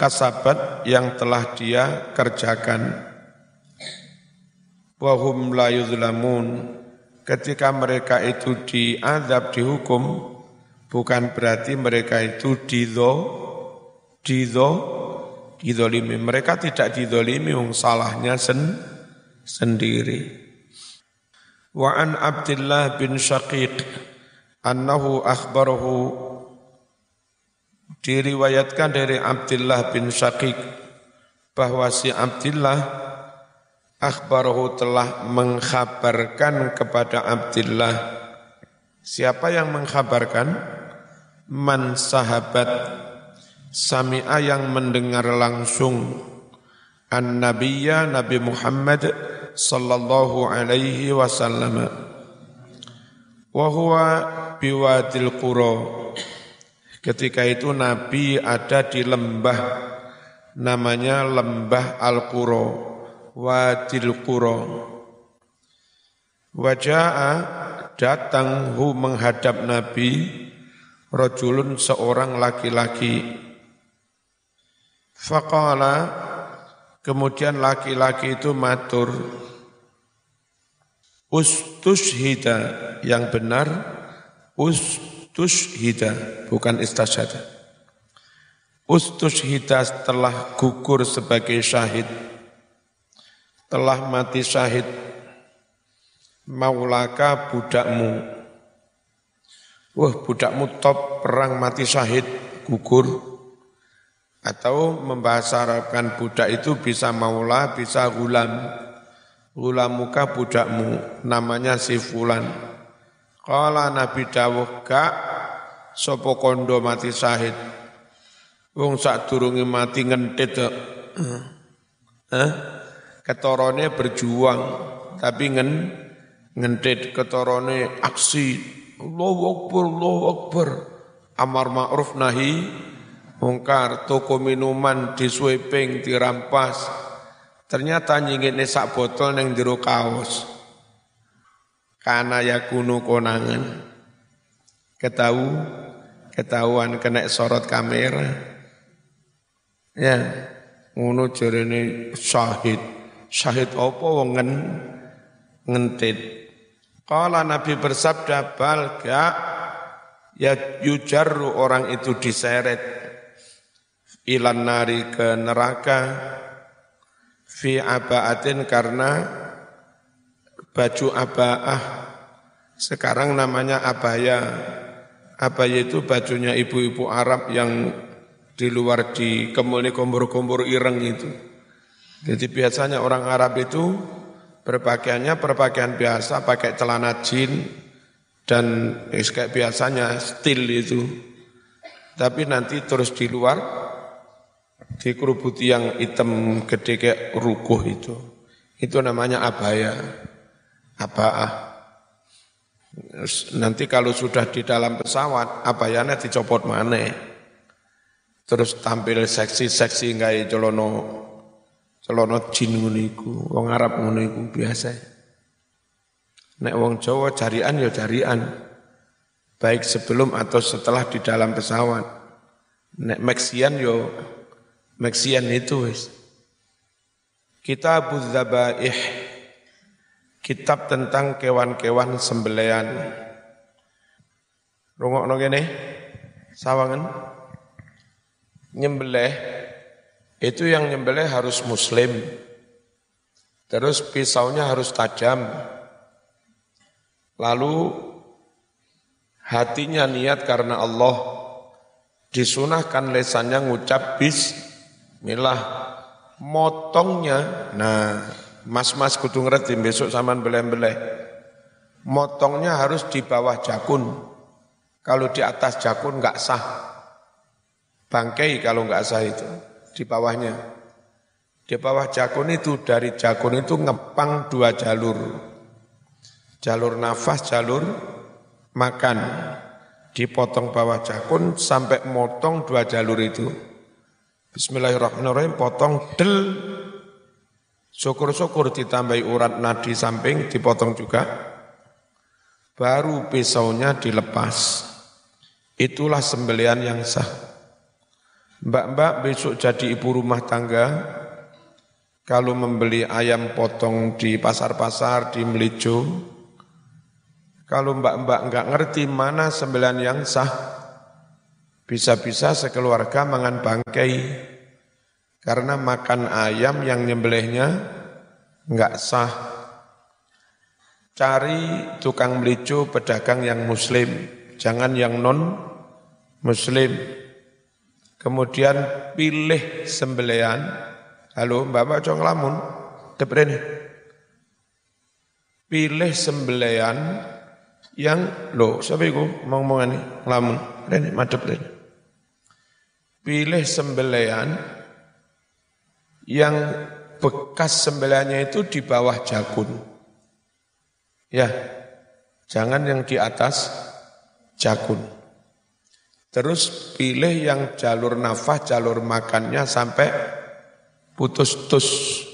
kasabat yang telah dia kerjakan. Wahum la yuzlamun. Ketika mereka itu diadab, dihukum, bukan berarti mereka itu didho, didho, didolimi. Mereka tidak didolimi, salahnya sen, sendiri. Wa an Abdullah bin Syaqiq annahu akhbarahu diriwayatkan dari Abdullah bin Syaqiq bahwa si Abdullah akhbarahu telah mengkhabarkan kepada Abdullah siapa yang mengkhabarkan? Man sahabat sami'a yang mendengar langsung. An nabiyya Nabi Muhammad sallallahu alaihi wasallam. Wa huwa biwadil qura ketika itu nabi ada di lembah namanya lembah al-qura wadil qura. Wajaa datang hu menghadap nabi rajulun seorang laki-laki. Faqala kemudian laki-laki itu matur ustushhida yang benar ustushhida bukan istasyada. Ustushhida setelah gugur sebagai syahid. Telah mati syahid. Maulaka budakmu. Wah budakmu top perang mati syahid gugur. Atau membahasarkan budak itu bisa maula bisa gulam. Ulamuka budakmu? Namanya si fulan. Kala Nabi dawuh gak sopo kondo mati sahid. Wong sak durungi mati ngentit. Eh? Ketorone berjuang tapi ngen ngentit ketorone aksi. Allahu Akbar, Allahu Akbar. Amar ma'ruf nahi mungkar toko minuman disweping dirampas Ternyata nyingitnya sak botol neng jero kaos. Karena ya kuno konangan. Ketahu, ketahuan kena sorot kamera. Ya, ngono jarene syahid. Syahid apa wong ngen, ngentit. Kala Nabi bersabda bal gak ya yujarru orang itu diseret ilan nari ke neraka fi abaatin karena baju abaah. Sekarang namanya abaya. Abaya itu bajunya ibu-ibu Arab yang di luar di kemuli kumbur-kumbur ireng itu. Jadi biasanya orang Arab itu berpakaiannya berpakaian biasa pakai celana jin dan kayak biasanya stil itu. Tapi nanti terus di luar dikerubuti yang hitam gede kayak rukuh itu. Itu namanya abaya, abaah. Nanti kalau sudah di dalam pesawat, abayanya dicopot mana? Terus tampil seksi-seksi nggak celono celono jin nguniku, wong Arab nguniku biasa. Nek wong Jawa carian ya carian, baik sebelum atau setelah di dalam pesawat. Nek Meksian yo Meksian itu wis. Kitab Dzabaih kitab tentang kewan-kewan sembelian. Rungokno kene sawangan nyembelih itu yang nyembelih harus muslim. Terus pisaunya harus tajam. Lalu hatinya niat karena Allah disunahkan lesannya ngucap bis Milah motongnya, nah mas-mas kudu ngerti besok saman beleh-beleh. Motongnya harus di bawah jakun. Kalau di atas jakun nggak sah. Bangkai kalau nggak sah itu di bawahnya. Di bawah jakun itu dari jakun itu ngepang dua jalur. Jalur nafas, jalur makan. Dipotong bawah jakun sampai motong dua jalur itu. Bismillahirrahmanirrahim potong del syukur-syukur ditambahi urat nadi samping dipotong juga. Baru pisaunya dilepas. Itulah sembelian yang sah. Mbak-mbak besok jadi ibu rumah tangga, kalau membeli ayam potong di pasar-pasar di Melijo, kalau mbak-mbak nggak ngerti mana sembilan yang sah, bisa-bisa sekeluarga mangan bangkai. Karena makan ayam yang nyembelihnya nggak sah. Cari tukang Melijo pedagang yang muslim, jangan yang non muslim. Kemudian pilih sembelian Halo, Bapak Cong Lamun, deprene. Pilih sembelian yang lo siapa itu ngomong ini lamun rene madep rene pilih sembelian yang bekas sembeliannya itu di bawah jagun ya jangan yang di atas jagun terus pilih yang jalur nafas jalur makannya sampai putus-tus.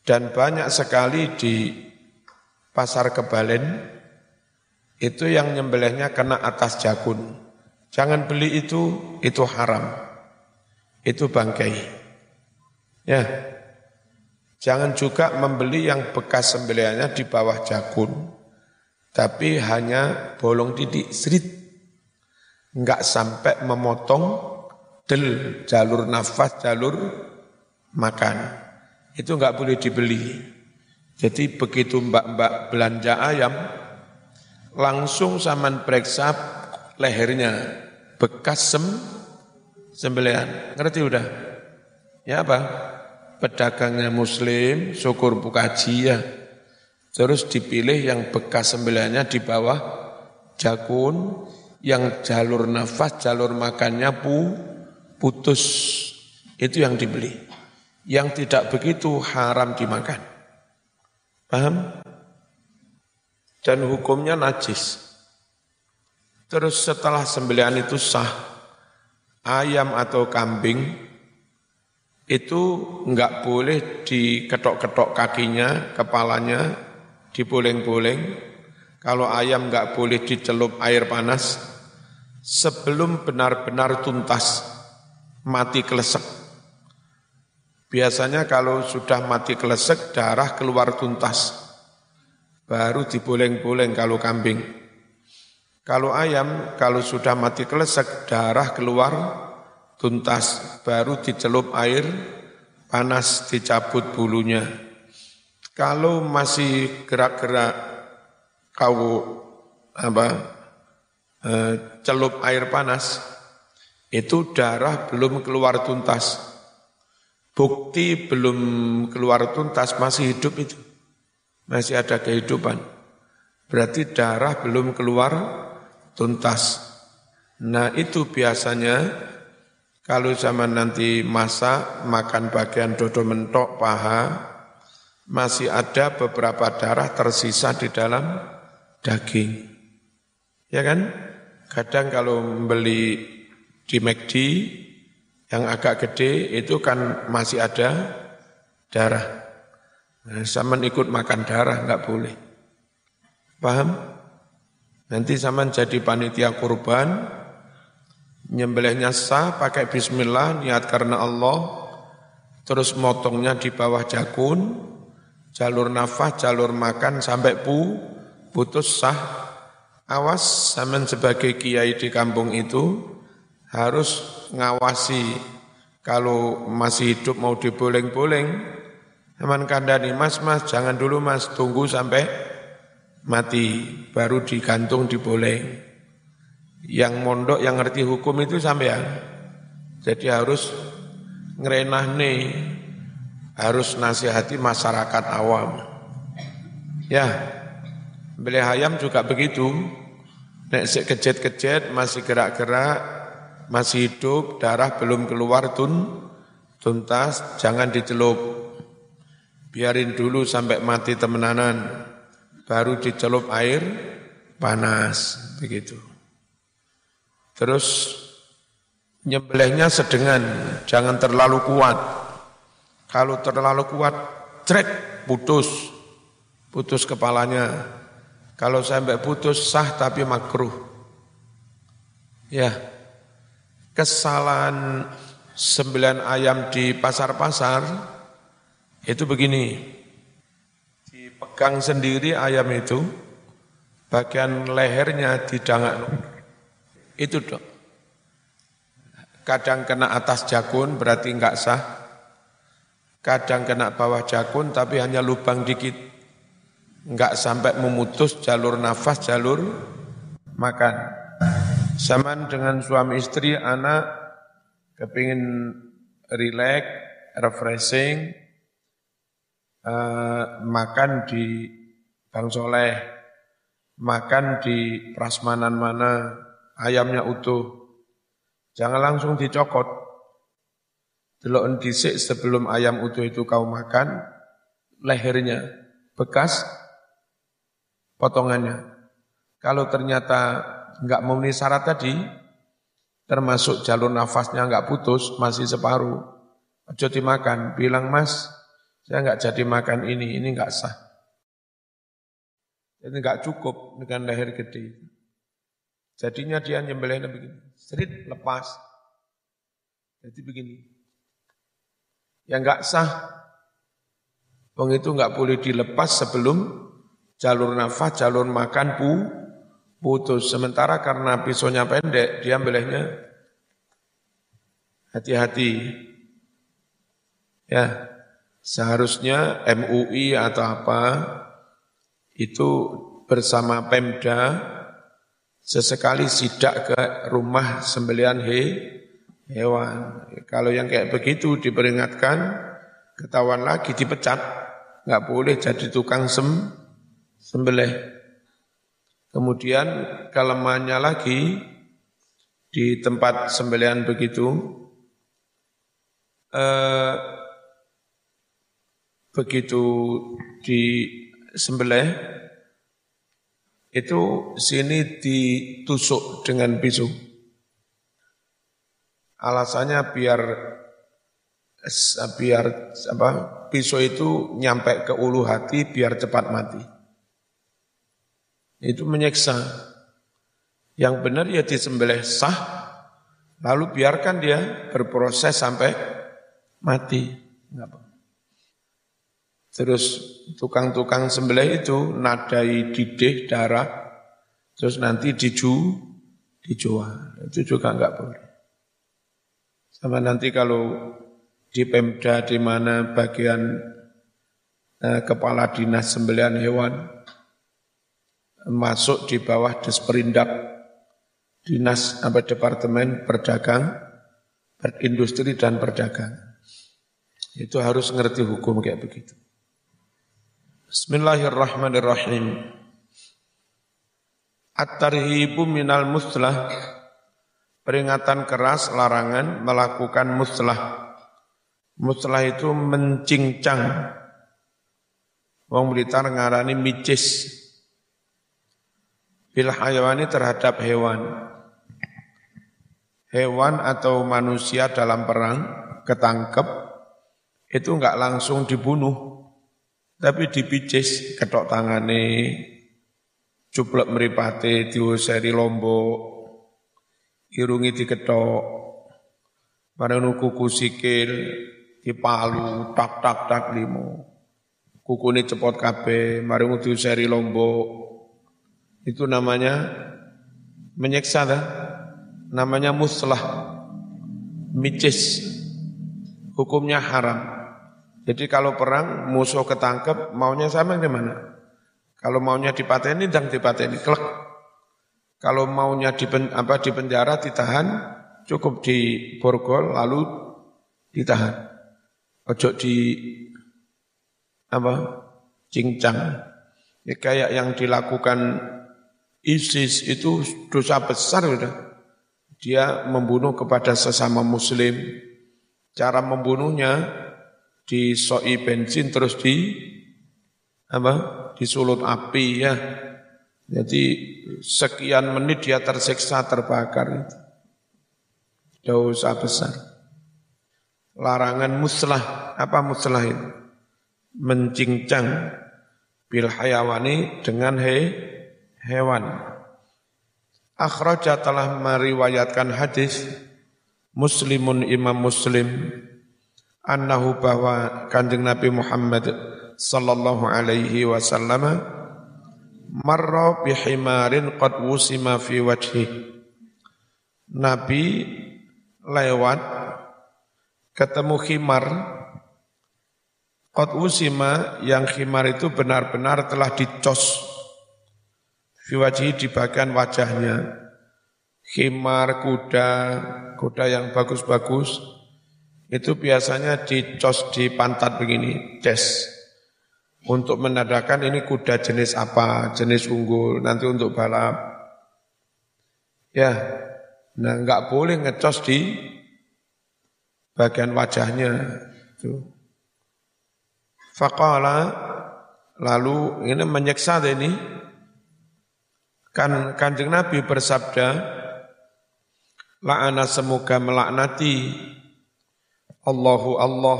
Dan banyak sekali di pasar kebalen itu yang nyembelihnya kena atas jagun. Jangan beli itu, itu haram. Itu bangkai. Ya. Jangan juga membeli yang bekas sembelihannya di bawah jagun. Tapi hanya bolong titik, serit. Enggak sampai memotong del jalur nafas, jalur makan. Itu enggak boleh dibeli. Jadi begitu mbak-mbak belanja ayam, langsung saman periksa lehernya bekas sem sembelihan. Ngerti udah? Ya apa? Pedagangnya muslim, syukur bukaji ya. Terus dipilih yang bekas sembelihannya di bawah jakun, yang jalur nafas, jalur makannya pu, putus itu yang dibeli. Yang tidak begitu haram dimakan. Paham? Dan hukumnya najis. Terus setelah sembelihan itu sah, ayam atau kambing itu enggak boleh diketok-ketok kakinya, kepalanya, diboleng-boleng. Kalau ayam enggak boleh dicelup air panas sebelum benar-benar tuntas mati kelesek. Biasanya kalau sudah mati kelesek, darah keluar tuntas. Baru diboleng-boleng kalau kambing. Kalau ayam, kalau sudah mati kelesek, darah keluar tuntas. Baru dicelup air panas, dicabut bulunya. Kalau masih gerak-gerak kau apa eh, celup air panas, itu darah belum keluar tuntas. Bukti belum keluar tuntas masih hidup itu. Masih ada kehidupan. Berarti darah belum keluar tuntas. Nah itu biasanya kalau zaman nanti masa makan bagian dodo mentok paha, masih ada beberapa darah tersisa di dalam daging. Ya kan? Kadang kalau membeli di McD yang agak gede itu kan masih ada darah. Nah, zaman ikut makan darah nggak boleh. Paham? Nanti zaman jadi panitia kurban, nyembelihnya sah, pakai bismillah, niat karena Allah, terus motongnya di bawah jakun, jalur nafas, jalur makan sampai pu, putus sah. Awas zaman sebagai kiai di kampung itu, harus ngawasi kalau masih hidup mau diboleng-boleng, Aman kandani, mas, mas, jangan dulu mas, tunggu sampai mati, baru digantung diboleng. Yang mondok, yang ngerti hukum itu sampai ya. Jadi harus ngerenah nih, harus nasihati masyarakat awam. Ya, beli ayam juga begitu. Nek kejet-kejet, masih gerak-gerak, masih hidup, darah belum keluar tun, tuntas, jangan dicelup. Biarin dulu sampai mati temenanan, baru dicelup air panas, begitu. Terus nyembelihnya sedengan, jangan terlalu kuat. Kalau terlalu kuat, trek, putus, putus kepalanya. Kalau sampai putus sah tapi makruh. Ya, kesalahan sembilan ayam di pasar-pasar itu begini. Dipegang sendiri ayam itu, bagian lehernya didangak. Itu dok. Kadang kena atas jakun berarti enggak sah. Kadang kena bawah jakun tapi hanya lubang dikit. Enggak sampai memutus jalur nafas, jalur makan. Zaman dengan suami istri, anak kepingin relax, refreshing, uh, makan di Bang Soleh, makan di prasmanan mana, ayamnya utuh. Jangan langsung dicokot. Delok dhisik sebelum ayam utuh itu kau makan, lehernya bekas potongannya. Kalau ternyata nggak memenuhi syarat tadi, termasuk jalur nafasnya nggak putus, masih separuh, ojo dimakan. Bilang mas, saya nggak jadi makan ini, ini nggak sah. Jadi nggak cukup dengan leher gede. Jadinya dia nyembelihnya begini, serit lepas. Jadi begini. Yang nggak sah, Wong itu nggak boleh dilepas sebelum jalur nafas, jalur makan pu, putus. Sementara karena pisaunya pendek, dia belehnya hati-hati. Ya, seharusnya MUI atau apa itu bersama Pemda sesekali sidak ke rumah sembelian he, hewan. Kalau yang kayak begitu diperingatkan, ketahuan lagi dipecat, nggak boleh jadi tukang sem, sembelih. Kemudian kelemahannya lagi di tempat sembelihan begitu, eh, begitu di sembelih itu sini ditusuk dengan pisau. Alasannya biar biar apa pisau itu nyampe ke ulu hati biar cepat mati itu menyiksa. Yang benar ya disembelih sah, lalu biarkan dia berproses sampai mati. Terus tukang-tukang sembelih itu nadai didih darah, terus nanti diju, dijual. Itu juga enggak boleh. Sama nanti kalau di Pemda di mana bagian eh, kepala dinas sembelihan hewan masuk di bawah Desperindak Dinas apa Departemen Perdagang, Industri dan Perdagangan. Itu harus ngerti hukum kayak begitu. Bismillahirrahmanirrahim. At-tarhibu minal muslah peringatan keras larangan melakukan muslah. Muslah itu mencincang. Wong Blitar ngarani micis bil hayawani terhadap hewan. Hewan atau manusia dalam perang ketangkep itu enggak langsung dibunuh, tapi dipicis ketok tangane, cuplek meripate, diuseri lombok, irungi diketok, bareng kuku sikil, dipalu, tak tak tak limo. Kukune cepot kabeh, mari diuseri lombok, itu namanya menyiksa dah. Namanya muslah. Micis. Hukumnya haram. Jadi kalau perang musuh ketangkep maunya sama di mana? Kalau maunya dipateni dan dipateni klek. Kalau maunya di apa di penjara ditahan cukup di borgol lalu ditahan. Ojo di apa? cincang. Ya, kayak yang dilakukan ISIS itu dosa besar sudah. Dia membunuh kepada sesama muslim. Cara membunuhnya disoi bensin terus di apa? disulut api ya. Jadi sekian menit dia tersiksa terbakar itu. Dosa besar. Larangan muslah, apa muslah itu? Mencincang bil hayawani dengan he hewan. Akhraja telah meriwayatkan hadis Muslimun Imam Muslim annahu bahwa Kanjeng Nabi Muhammad sallallahu alaihi wasallam marra bihimarin qad wusima fi wajhi. Nabi lewat ketemu khimar. Qad wusima yang khimar itu benar-benar telah dicos fi wajhi di bagian wajahnya. Khimar kuda kuda yang bagus-bagus itu biasanya dicos di pantat begini des untuk menandakan ini kuda jenis apa, jenis unggul, nanti untuk balap. Ya, nah nggak boleh ngecos di bagian wajahnya. Itu. Faqala, lalu ini menyeksa ini, kan kanjeng Nabi bersabda, la'ana semoga melaknati Allahu Allah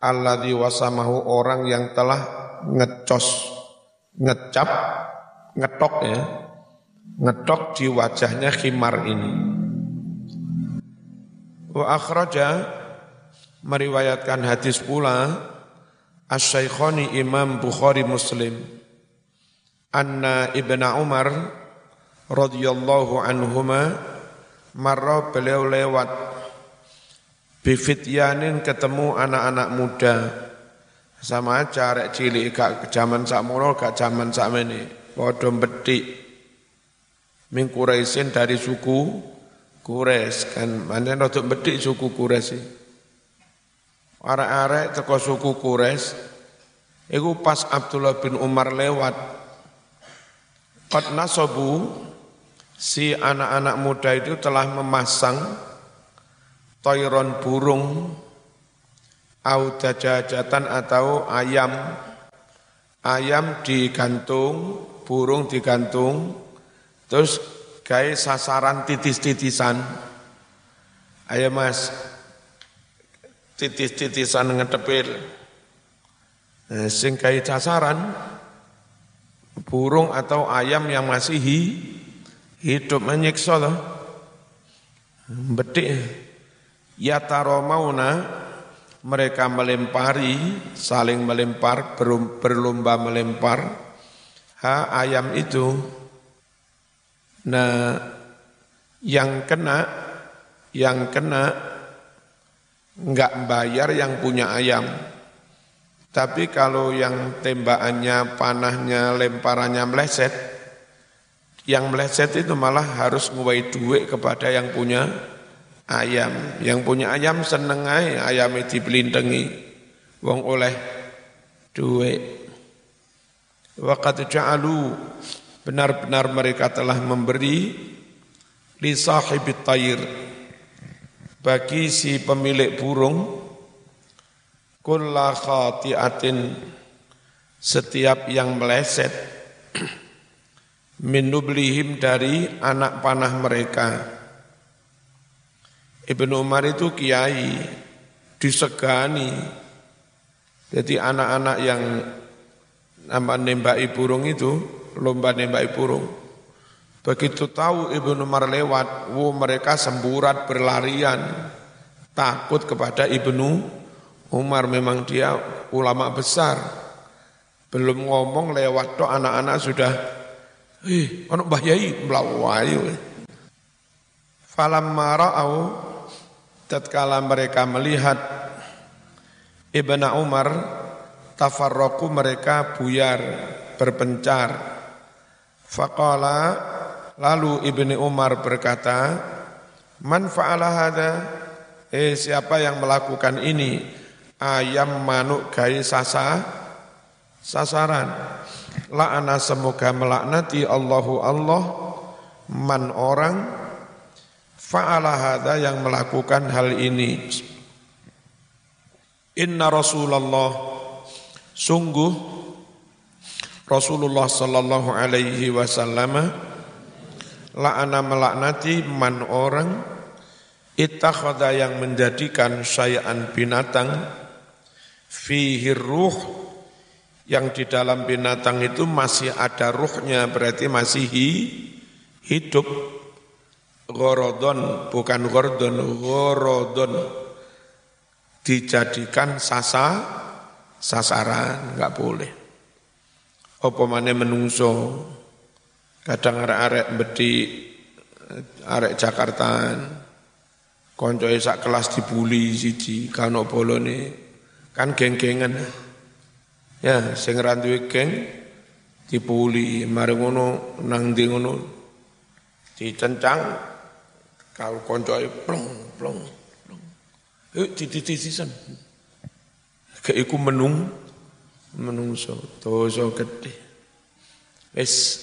alladzi wasamahu orang yang telah ngecos, ngecap, ngetok ya, ngetok di wajahnya khimar ini. Wa akhraja meriwayatkan hadis pula Asy-Syaikhani Imam Bukhari Muslim anna Ibnu Umar radhiyallahu anhuma marra beliau lewat Bifityanin ketemu anak-anak muda. Sama aja cilik gak zaman sakmono gak zaman sakmene. Padha betik. Min dari suku Quraisy kan mana untuk betik suku Quraisy. Arek-arek teko suku Quraisy Iku pas Abdullah bin Umar lewat Qad nasobu si anak-anak muda itu telah memasang toiron burung au dajajatan atau ayam. Ayam digantung burung digantung terus kayak sasaran titis-titisan. Ayo mas. Titis-titisan ngedepil. Nah, sing kayak sasaran burung atau ayam yang masih hidup menyiksa loh betik Yataromauna mereka melempari, saling melempar, berlomba melempar ha ayam itu. Nah, yang kena, yang kena enggak bayar yang punya ayam. Tapi kalau yang tembakannya, panahnya, lemparannya meleset, yang meleset itu malah harus nguai duit kepada yang punya ayam. Yang punya ayam seneng ayam itu belintengi. Wong oleh duit. Waqad ja'alu benar-benar mereka telah memberi li sahibit tayir bagi si pemilik burung kulla khati'atin setiap yang meleset minublihim dari anak panah mereka Ibnu Umar itu kiai, disegani. Jadi anak-anak yang nama nembaki burung itu, lomba nembaki burung. Begitu tahu Ibnu Umar lewat, wo mereka semburat berlarian, takut kepada Ibnu Umar. Memang dia ulama besar. Belum ngomong lewat tuh anak-anak sudah, eh, anak bahayai melawayu. Falam mara'au tatkala mereka melihat Ibnu Umar tafarroku mereka buyar berpencar. Faqala lalu Ibnu Umar berkata man fa'ala hadha? Eh siapa yang melakukan ini? Ayam manuk gai sasa sasaran. La'ana semoga melaknati Allahu Allah man orang fa'ala hadha yang melakukan hal ini. Inna Rasulullah sungguh Rasulullah sallallahu alaihi wasallam la'ana melaknati man orang ittakhadha yang menjadikan syai'an binatang fihi ruh yang di dalam binatang itu masih ada ruhnya berarti masih hidup gorodon bukan gordon gorodon. Dijadikan sasa sasaran nggak boleh. Apa mana menungso? Kadang arek-arek bedi arek Jakarta konco sak kelas dibuli siji kano bolone. Kan geng-gengan. Ya sing randuwe geng dibuli mari ngono nang ndi ngono. Dicencang kalau koncoe plong plong plong. Eh dititisisan keiku menung menungso dosa gede wis